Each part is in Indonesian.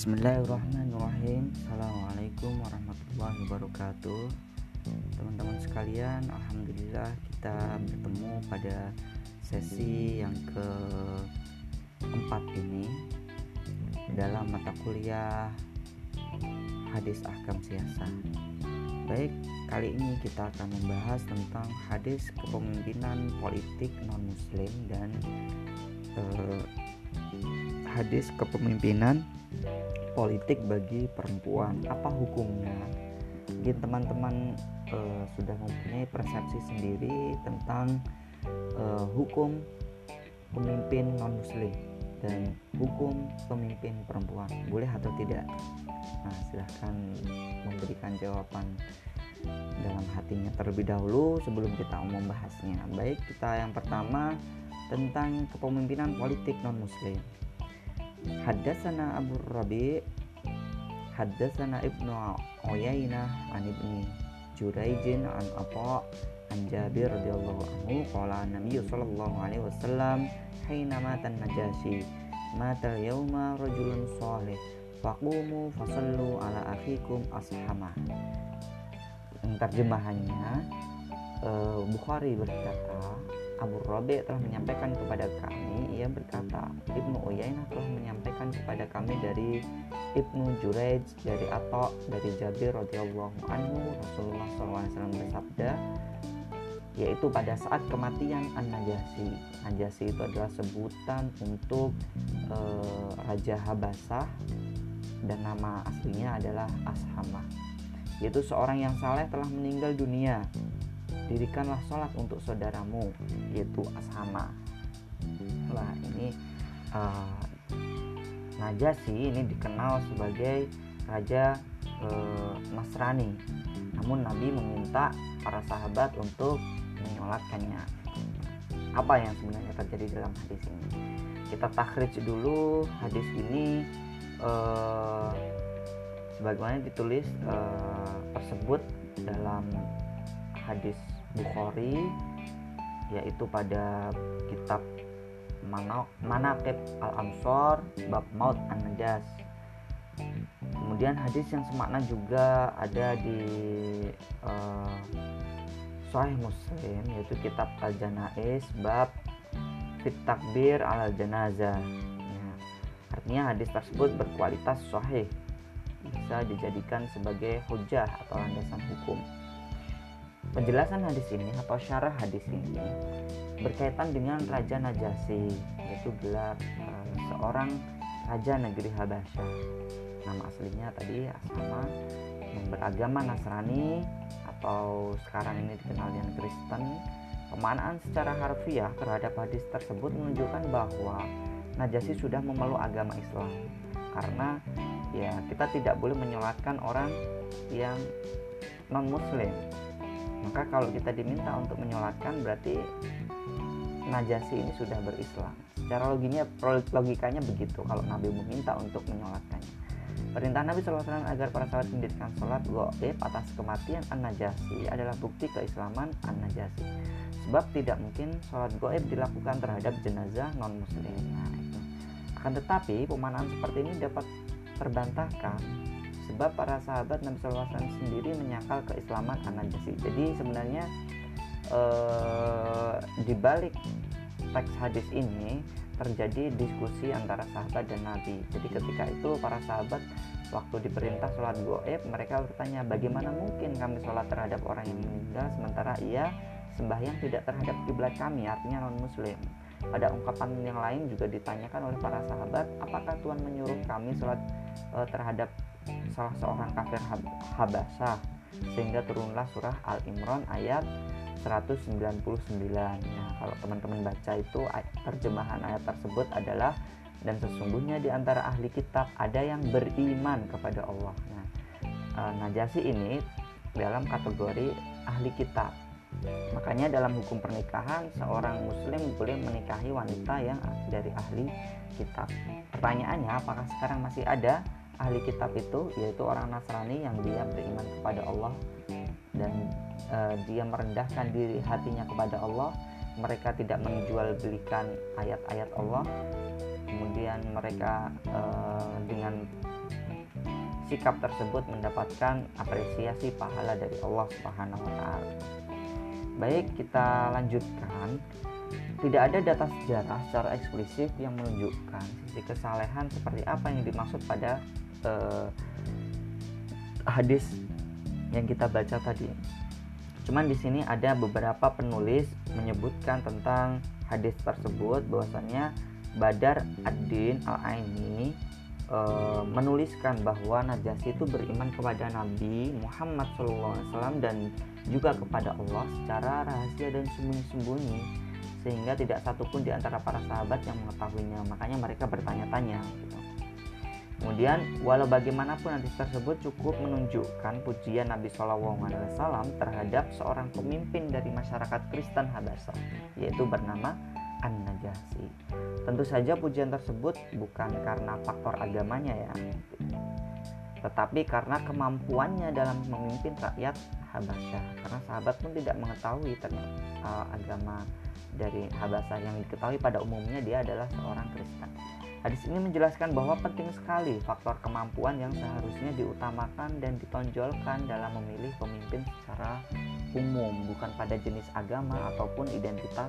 Bismillahirrahmanirrahim. Assalamualaikum warahmatullahi wabarakatuh. Teman-teman sekalian Alhamdulillah kita bertemu pada sesi yang keempat ini Dalam mata kuliah Hadis Ahkam Siasa Baik, kali ini kita akan membahas tentang hadis kepemimpinan politik non-muslim dan eh, hadis kepemimpinan politik bagi perempuan apa hukumnya? Mungkin teman-teman uh, sudah mempunyai persepsi sendiri tentang uh, hukum pemimpin non muslim dan hukum pemimpin perempuan. Boleh atau tidak? Nah silahkan memberikan jawaban dalam hatinya terlebih dahulu sebelum kita membahasnya baik kita yang pertama tentang kepemimpinan politik non muslim Haddatsana Abu Rabi Haddatsana Ibnu Uyainah an Ibni Juraijin an Atha an Jabir radhiyallahu anhu qala Nabi sallallahu alaihi wasallam hina mata Najasyi mata yauma rajulun salih faqumu fasallu ala akhikum ashama terjemahannya. Uh, Bukhari berkata Abu Rabi telah menyampaikan kepada kami ia berkata Ibnu Uyainah telah menyampaikan kepada kami dari Ibnu Jurayj dari Atta dari Jabir radhiyallahu anhu Rasulullah SAW bersabda yaitu pada saat kematian An-Najasi. Najasi itu adalah sebutan untuk e, Raja Habasah dan nama aslinya adalah Ashama yaitu seorang yang saleh telah meninggal dunia dirikanlah sholat untuk saudaramu yaitu ashama. Lah ini uh, Najasi ini dikenal sebagai raja uh, Nasrani. Namun Nabi meminta para sahabat untuk menyolatkannya. Apa yang sebenarnya terjadi dalam hadis ini? Kita takhrij dulu hadis ini uh, sebagaimana ditulis uh, tersebut dalam hadis Bukhari yaitu pada kitab Manaqib Al-Ansor bab Maut An-Najas. Kemudian hadis yang semakna juga ada di uh, Sahih Muslim yaitu kitab Al-Janais bab Fit Takbir al Janazah. Ya, artinya hadis tersebut berkualitas sahih bisa dijadikan sebagai hujah atau landasan hukum. Penjelasan hadis ini atau syarah hadis ini berkaitan dengan Raja Najasi, yaitu gelar uh, seorang raja negeri Habasyah. Nama aslinya tadi Asama yang beragama Nasrani atau sekarang ini dikenal dengan Kristen. Pemanaan secara harfiah terhadap hadis tersebut menunjukkan bahwa Najasi sudah memeluk agama Islam karena ya kita tidak boleh menyolatkan orang yang non muslim maka kalau kita diminta untuk menyolatkan berarti najasi ini sudah berislam secara loginya logikanya begitu kalau Nabi meminta untuk menyolatkannya Perintah Nabi SAW agar para sahabat mendirikan sholat goib atas kematian An-Najasi adalah bukti keislaman An-Najasi. Sebab tidak mungkin sholat goib dilakukan terhadap jenazah non-muslim. Nah. Akan tetapi, pemanaan seperti ini dapat terbantahkan sebab para sahabat Nabi SAW sendiri menyangkal keislaman An-Najasi jadi sebenarnya eh, di balik teks hadis ini terjadi diskusi antara sahabat dan Nabi. Jadi ketika itu para sahabat waktu diperintah sholat goib mereka bertanya bagaimana mungkin kami sholat terhadap orang yang meninggal sementara ia sembahyang tidak terhadap kiblat kami artinya non muslim pada ungkapan yang lain juga ditanyakan oleh para sahabat apakah Tuhan menyuruh kami sholat uh, terhadap salah seorang kafir Habasah. Sehingga turunlah surah Al-Imran ayat 199 nah kalau teman-teman baca itu terjemahan ayat tersebut adalah dan sesungguhnya di antara ahli kitab ada yang beriman kepada Allah. Nah uh, Najasi ini dalam kategori ahli kitab. Makanya dalam hukum pernikahan seorang muslim boleh menikahi wanita yang dari ahli kitab. Pertanyaannya apakah sekarang masih ada ahli kitab itu yaitu orang Nasrani yang dia beriman kepada Allah dan uh, dia merendahkan diri hatinya kepada Allah mereka tidak menjual belikan ayat-ayat Allah kemudian mereka uh, dengan sikap tersebut mendapatkan apresiasi pahala dari Allah Subhanahu wa taala. Baik, kita lanjutkan. Tidak ada data sejarah secara eksplisit yang menunjukkan sisi kesalehan seperti apa yang dimaksud pada uh, hadis yang kita baca tadi. Cuman di sini ada beberapa penulis menyebutkan tentang hadis tersebut bahwasanya Badar ad-Din al-Aini e, menuliskan bahwa Najasyi itu beriman kepada Nabi Muhammad SAW dan juga kepada Allah secara rahasia dan sembunyi-sembunyi sehingga tidak satupun di antara para sahabat yang mengetahuinya makanya mereka bertanya-tanya gitu. Kemudian walau bagaimanapun hadis tersebut cukup menunjukkan pujian Nabi SAW terhadap seorang pemimpin dari masyarakat Kristen Habasa yaitu bernama An-Najasi. Tentu saja pujian tersebut bukan karena faktor agamanya ya, tetapi karena kemampuannya dalam memimpin rakyat Habasyah. Karena sahabat pun tidak mengetahui ternyata uh, agama dari Habasyah yang diketahui pada umumnya dia adalah seorang Kristen. Hadis ini menjelaskan bahwa penting sekali faktor kemampuan yang seharusnya diutamakan dan ditonjolkan dalam memilih pemimpin secara umum, bukan pada jenis agama ataupun identitas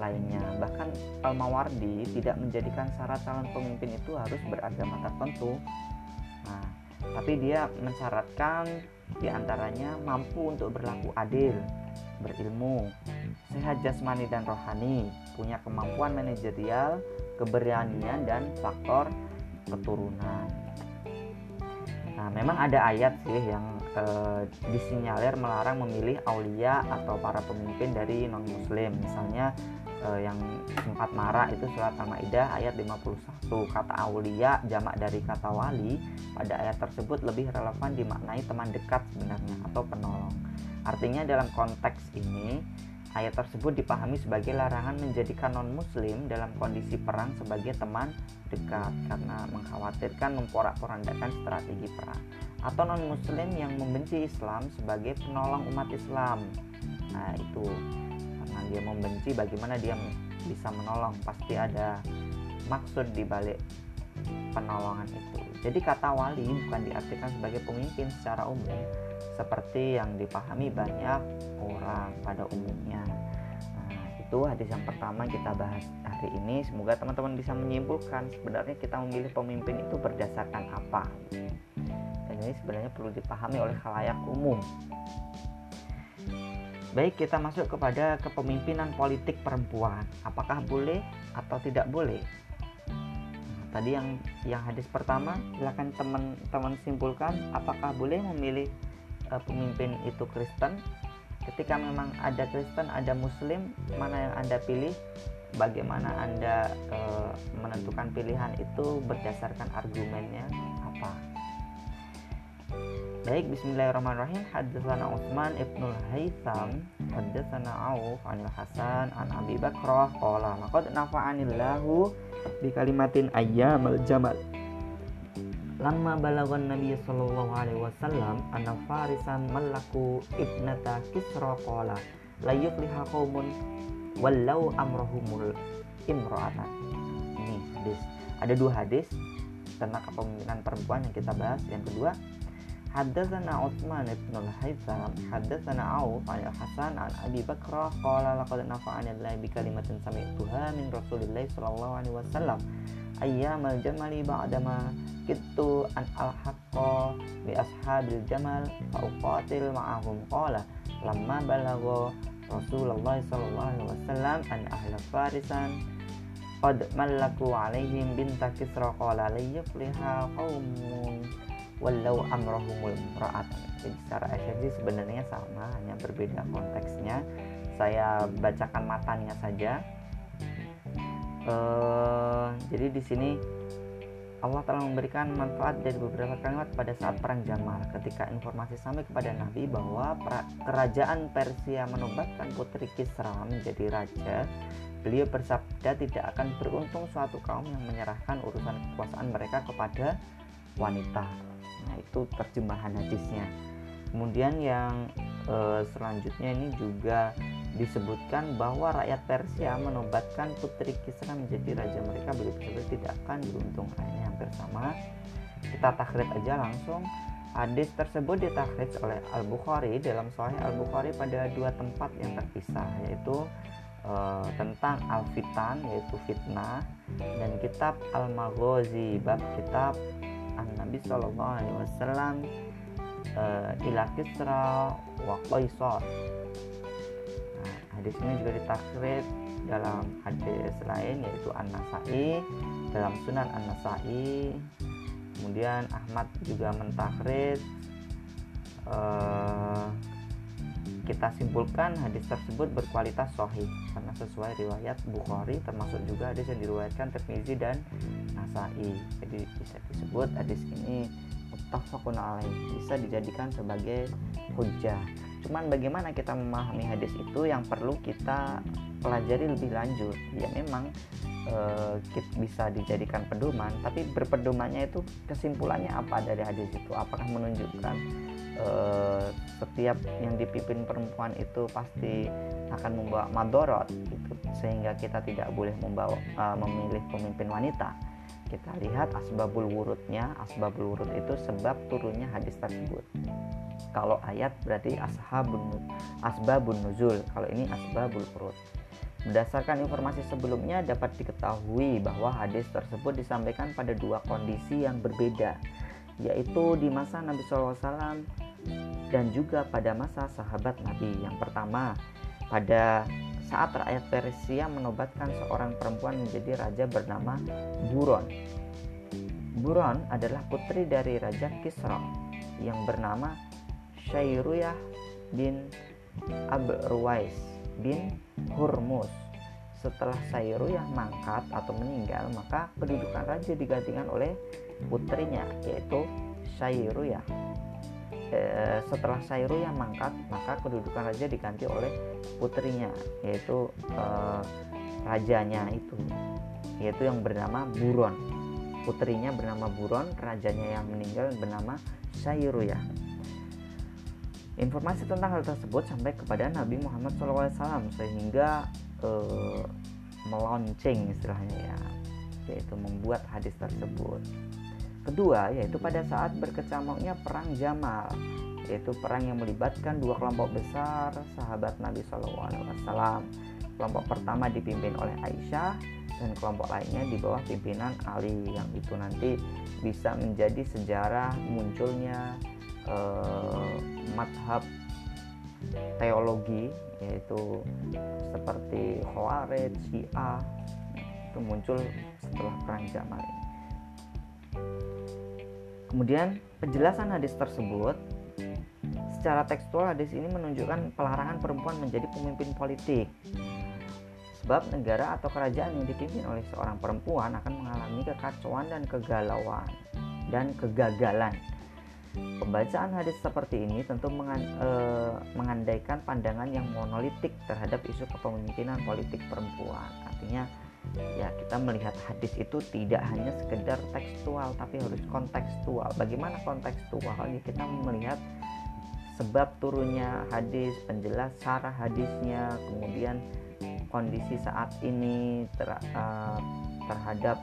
lainnya. Bahkan Al-Mawardi tidak menjadikan syarat calon pemimpin itu harus beragama tertentu. Nah, tapi dia mensyaratkan di antaranya mampu untuk berlaku adil, berilmu, sehat jasmani dan rohani, punya kemampuan manajerial, keberanian dan faktor keturunan. Nah, memang ada ayat sih yang e, disinyalir melarang memilih aulia atau para pemimpin dari non-muslim. Misalnya e, yang sempat marah itu surat Al-Maidah ayat 51. Kata aulia jamak dari kata wali pada ayat tersebut lebih relevan dimaknai teman dekat sebenarnya atau penolong. Artinya dalam konteks ini Ayat tersebut dipahami sebagai larangan menjadikan non-muslim dalam kondisi perang sebagai teman dekat karena mengkhawatirkan memporak-porandakan strategi perang. Atau non-muslim yang membenci Islam sebagai penolong umat Islam. Nah, itu. Karena dia membenci bagaimana dia bisa menolong, pasti ada maksud di balik penolongan itu. Jadi kata wali bukan diartikan sebagai pemimpin secara umum, seperti yang dipahami banyak orang pada umumnya. Nah, itu hadis yang pertama kita bahas hari ini. Semoga teman-teman bisa menyimpulkan sebenarnya kita memilih pemimpin itu berdasarkan apa. Dan ini sebenarnya perlu dipahami oleh khalayak umum. Baik, kita masuk kepada kepemimpinan politik perempuan. Apakah boleh atau tidak boleh? Tadi yang yang hadis pertama, silakan teman-teman simpulkan apakah boleh memilih uh, pemimpin itu Kristen? Ketika memang ada Kristen ada Muslim mana yang anda pilih? Bagaimana anda uh, menentukan pilihan itu berdasarkan argumennya? Apa? Baik, bismillahirrahmanirrahim. Haddatsana Utsman ibnul Haitsam, haddatsana Auf anil Hasan an Abi Bakrah qala laqad nafa'anillahu bi kalimatin ayyamal jamal. Lama balagon Nabi Sallallahu Alaihi Wasallam anna farisan malaku ibnata kisra qala la yufliha qaumun walau amrohumul imro'atan ini hadis. Ada dua hadis tentang kepemimpinan perempuan yang kita bahas. Yang kedua Haddatsana Utsman bin Al-Haytham haddatsana Auf an Hasan an Abi Bakrah qala laqad nafa'ani Allah bi kalimatin sami'tuha min Rasulillah sallallahu alaihi wasallam ayyamal jamali ba'dama kittu an al haqqa bi ashabil jamal fa uqatil ma'ahum qala lamma balagha Rasulullah sallallahu alaihi wasallam an ahla farisan qad mallaku alaihim binta kisra qala la yufliha qaumun walau amrahumul ra'atan jadi secara esensi sebenarnya sama hanya berbeda konteksnya. Saya bacakan matanya saja. Uh, jadi di sini Allah telah memberikan manfaat dari beberapa kalimat pada saat perang Jamal ketika informasi sampai kepada Nabi bahwa kerajaan Persia menobatkan putri Kisra menjadi raja. Beliau bersabda tidak akan beruntung suatu kaum yang menyerahkan urusan kekuasaan mereka kepada wanita nah itu terjemahan hadisnya kemudian yang e, selanjutnya ini juga disebutkan bahwa rakyat Persia menobatkan putri Kisra menjadi raja mereka begitu tidak akan beruntung. Nah, ini hampir sama. Kita takhrid aja langsung. Hadis tersebut ditakhrid oleh Al Bukhari dalam Sahih Al Bukhari pada dua tempat yang terpisah yaitu uh, tentang al fitan yaitu fitnah dan kitab al maghazi bab kitab an nabi sallallahu alaihi wasallam uh, ila kisra wa qaisar. Nah, hadis ini juga ditakhrid dalam hadis lain yaitu an-nasai dalam sunan an-nasai. Kemudian Ahmad juga mentakhrid uh, kita simpulkan hadis tersebut berkualitas sahih karena sesuai riwayat Bukhari termasuk juga hadis yang diriwayatkan Tirmizi dan Nasai. Jadi bisa disebut hadis ini muttafaqun alaih bisa dijadikan sebagai hujah. Cuman bagaimana kita memahami hadis itu yang perlu kita pelajari lebih lanjut. Ya memang e, bisa dijadikan pedoman, tapi berpedomannya itu kesimpulannya apa dari hadis itu? Apakah menunjukkan Eh, setiap yang dipimpin perempuan itu pasti akan membawa madorot gitu. Sehingga kita tidak boleh membawa uh, memilih pemimpin wanita. Kita lihat asbabul wurudnya. Asbabul wurud itu sebab turunnya hadis tersebut. Kalau ayat berarti ashabun asbabun nuzul. Kalau ini asbabul wurud. Berdasarkan informasi sebelumnya dapat diketahui bahwa hadis tersebut disampaikan pada dua kondisi yang berbeda yaitu di masa Nabi SAW dan juga pada masa sahabat Nabi. Yang pertama, pada saat rakyat Persia menobatkan seorang perempuan menjadi raja bernama Buron. Buron adalah putri dari Raja Kisra yang bernama Syairuyah bin Abruwais bin Hurmus. Setelah Syairuyah mangkat atau meninggal, maka kedudukan raja digantikan oleh putrinya yaitu Syairuyah eh, setelah Sairu yang mangkat maka kedudukan raja diganti oleh putrinya yaitu eh, rajanya itu yaitu yang bernama Buron. Putrinya bernama Buron rajanya yang meninggal bernama Sairu ya. Informasi tentang hal tersebut sampai kepada Nabi Muhammad SAW sehingga eh, melonceng istilahnya ya yaitu membuat hadis tersebut Kedua, yaitu pada saat berkecamuknya perang Jamal, yaitu perang yang melibatkan dua kelompok besar sahabat Nabi SAW. Kelompok pertama dipimpin oleh Aisyah dan kelompok lainnya di bawah pimpinan Ali yang itu nanti bisa menjadi sejarah munculnya eh, madhab teologi yaitu seperti Khawarij, Syiah itu muncul setelah perang Jamal. Kemudian penjelasan hadis tersebut secara tekstual hadis ini menunjukkan pelarangan perempuan menjadi pemimpin politik. Sebab negara atau kerajaan yang dipimpin oleh seorang perempuan akan mengalami kekacauan dan kegalauan dan kegagalan. Pembacaan hadis seperti ini tentu eh, mengandaikan pandangan yang monolitik terhadap isu kepemimpinan politik perempuan. Artinya ya kita melihat hadis itu tidak hanya sekedar tekstual tapi harus kontekstual. Bagaimana kontekstual? Ya kita melihat sebab turunnya hadis penjelas cara hadisnya kemudian kondisi saat ini ter, uh, terhadap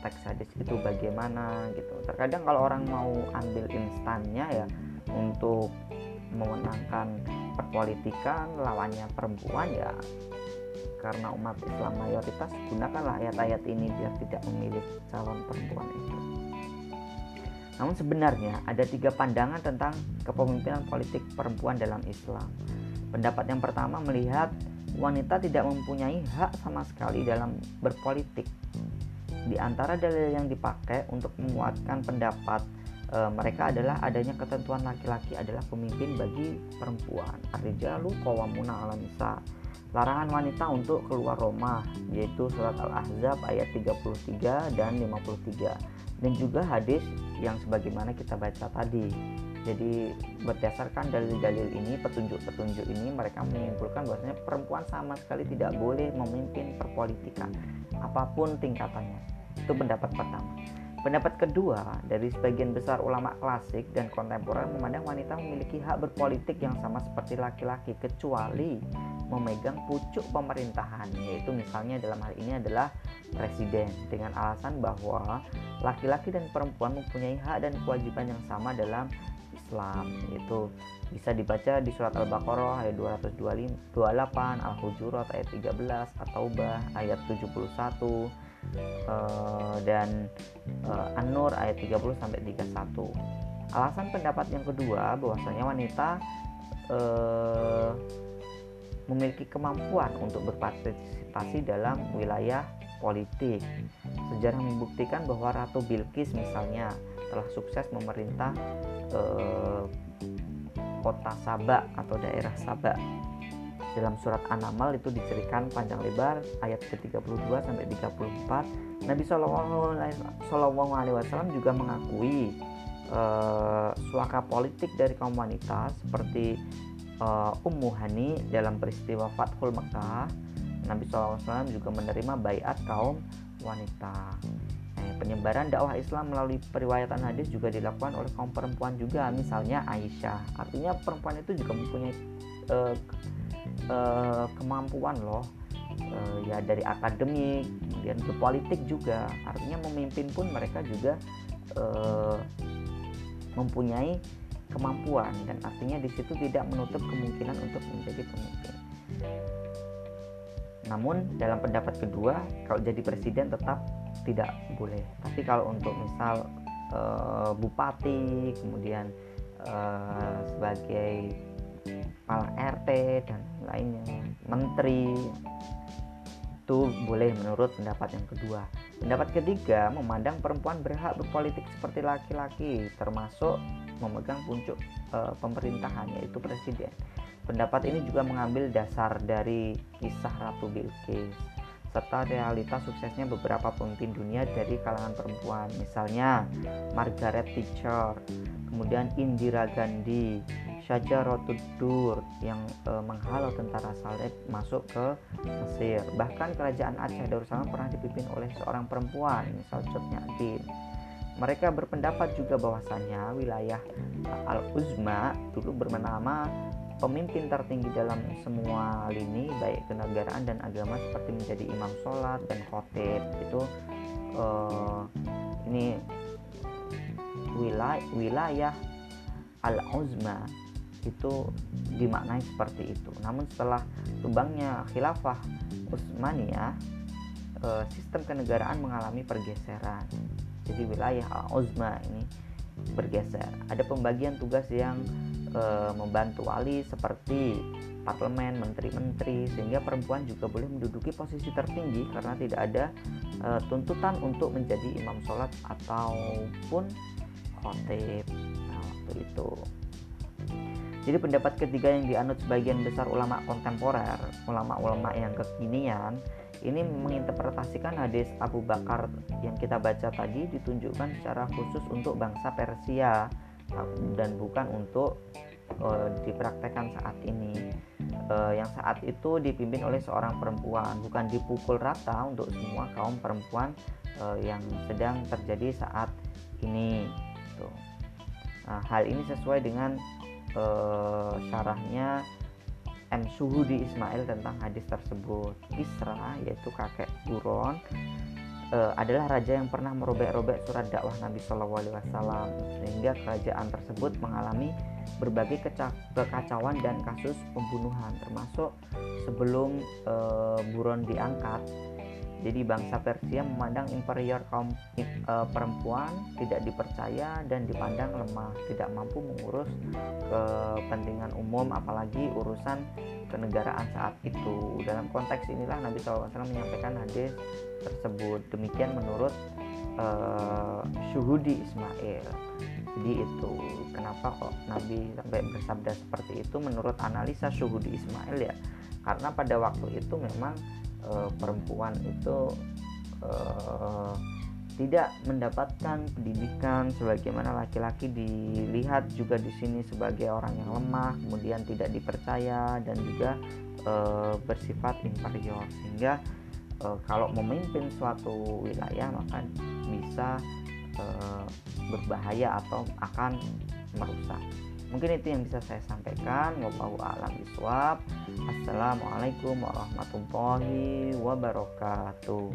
teks hadis itu bagaimana gitu. Terkadang kalau orang mau ambil instannya ya untuk memenangkan perpolitikan lawannya perempuan ya karena umat Islam mayoritas gunakanlah ayat-ayat ini biar tidak memilih calon perempuan itu. Namun sebenarnya ada tiga pandangan tentang kepemimpinan politik perempuan dalam Islam. Pendapat yang pertama melihat wanita tidak mempunyai hak sama sekali dalam berpolitik. Di antara dalil yang dipakai untuk menguatkan pendapat e, mereka adalah adanya ketentuan laki-laki adalah pemimpin bagi perempuan. Ar-rijalu qawwamuna 'alan nisa larangan wanita untuk keluar rumah yaitu surat Al-Ahzab ayat 33 dan 53 dan juga hadis yang sebagaimana kita baca tadi. Jadi berdasarkan dalil-dalil ini petunjuk-petunjuk ini mereka menyimpulkan bahwasanya perempuan sama sekali tidak boleh memimpin perpolitikan apa pun tingkatannya. Itu pendapat pertama. Pendapat kedua dari sebagian besar ulama klasik dan kontemporer memandang wanita memiliki hak berpolitik yang sama seperti laki-laki kecuali memegang pucuk pemerintahan yaitu misalnya dalam hal ini adalah presiden dengan alasan bahwa laki-laki dan perempuan mempunyai hak dan kewajiban yang sama dalam Islam yaitu bisa dibaca di surat Al-Baqarah ayat 228, Al-Hujurat ayat 13, At-Taubah ayat 71 uh, dan uh, An-Nur ayat 30 sampai 31. Alasan pendapat yang kedua bahwasanya wanita uh, memiliki kemampuan untuk berpartisipasi dalam wilayah politik. Sejarah membuktikan bahwa Ratu Bilqis misalnya telah sukses memerintah uh, kota Sabak atau daerah Sabak. Dalam surat An-Naml itu diceritakan panjang lebar ayat ke-32 sampai 34. Nabi Shallallahu alaihi wasallam juga mengakui uh, suaka politik dari kaum wanita seperti uh, Ummu Hani dalam peristiwa Fathul Mekah. Nabi SAW juga menerima bayat kaum wanita. Penyebaran dakwah Islam melalui periwayatan hadis juga dilakukan oleh kaum perempuan juga misalnya Aisyah. Artinya perempuan itu juga mempunyai uh, uh, kemampuan loh. Uh, ya dari akademik kemudian ke politik juga. Artinya memimpin pun mereka juga uh, mempunyai kemampuan dan artinya di situ tidak menutup kemungkinan untuk menjadi pemimpin. Namun dalam pendapat kedua, kalau jadi presiden tetap tidak boleh tapi kalau untuk misal uh, bupati kemudian uh, sebagai kepala RT dan lainnya menteri itu boleh menurut pendapat yang kedua pendapat ketiga memandang perempuan berhak berpolitik seperti laki-laki termasuk memegang puncuk e, pemerintahan yaitu presiden. Pendapat ini juga mengambil dasar dari kisah Ratu Bilqis serta realitas suksesnya beberapa pemimpin dunia dari kalangan perempuan. Misalnya Margaret Thatcher kemudian Indira Gandhi Syajaratud yang e, menghalau tentara Salib masuk ke Mesir. Bahkan kerajaan Aceh Darussalam pernah dipimpin oleh seorang perempuan misal Din mereka berpendapat juga bahwasanya wilayah Al-Uzma dulu bernama pemimpin tertinggi dalam semua lini baik kenegaraan dan agama seperti menjadi imam sholat dan khotib. Itu uh, ini wilayah wilayah al-uzma itu dimaknai seperti itu. Namun setelah tumbangnya khilafah Utsmaniyah uh, sistem kenegaraan mengalami pergeseran jadi wilayah al-uzma ini bergeser. Ada pembagian tugas yang e, membantu wali seperti parlemen, menteri-menteri sehingga perempuan juga boleh menduduki posisi tertinggi karena tidak ada e, tuntutan untuk menjadi imam sholat ataupun khotib. Nah, waktu itu. Jadi pendapat ketiga yang dianut sebagian besar ulama kontemporer, ulama-ulama yang kekinian, ini menginterpretasikan hadis Abu Bakar yang kita baca tadi ditunjukkan secara khusus untuk bangsa Persia dan bukan untuk uh, dipraktekkan saat ini uh, yang saat itu dipimpin oleh seorang perempuan bukan dipukul rata untuk semua kaum perempuan uh, yang sedang terjadi saat ini gitu. nah, hal ini sesuai dengan syarahnya M. Suhudi Ismail tentang hadis tersebut Isra yaitu kakek Buron uh, adalah raja yang pernah merobek-robek surat dakwah Nabi Shallallahu Alaihi Wasallam sehingga kerajaan tersebut mengalami berbagai kekacauan dan kasus pembunuhan termasuk sebelum uh, Buron diangkat jadi bangsa Persia memandang inferior kaum uh, perempuan tidak dipercaya dan dipandang lemah, tidak mampu mengurus kepentingan umum apalagi urusan kenegaraan saat itu. Dalam konteks inilah Nabi SAW menyampaikan hadis tersebut. Demikian menurut uh, Syuhudi Ismail. Jadi itu kenapa kok Nabi sampai bersabda seperti itu menurut analisa Syuhudi Ismail ya. Karena pada waktu itu memang uh, perempuan itu uh, tidak mendapatkan pendidikan sebagaimana laki-laki dilihat juga di sini sebagai orang yang lemah, kemudian tidak dipercaya dan juga e, bersifat inferior sehingga e, kalau memimpin suatu wilayah maka bisa e, berbahaya atau akan merusak. Mungkin itu yang bisa saya sampaikan. Wallahu alam biswab assalamualaikum warahmatullahi wabarakatuh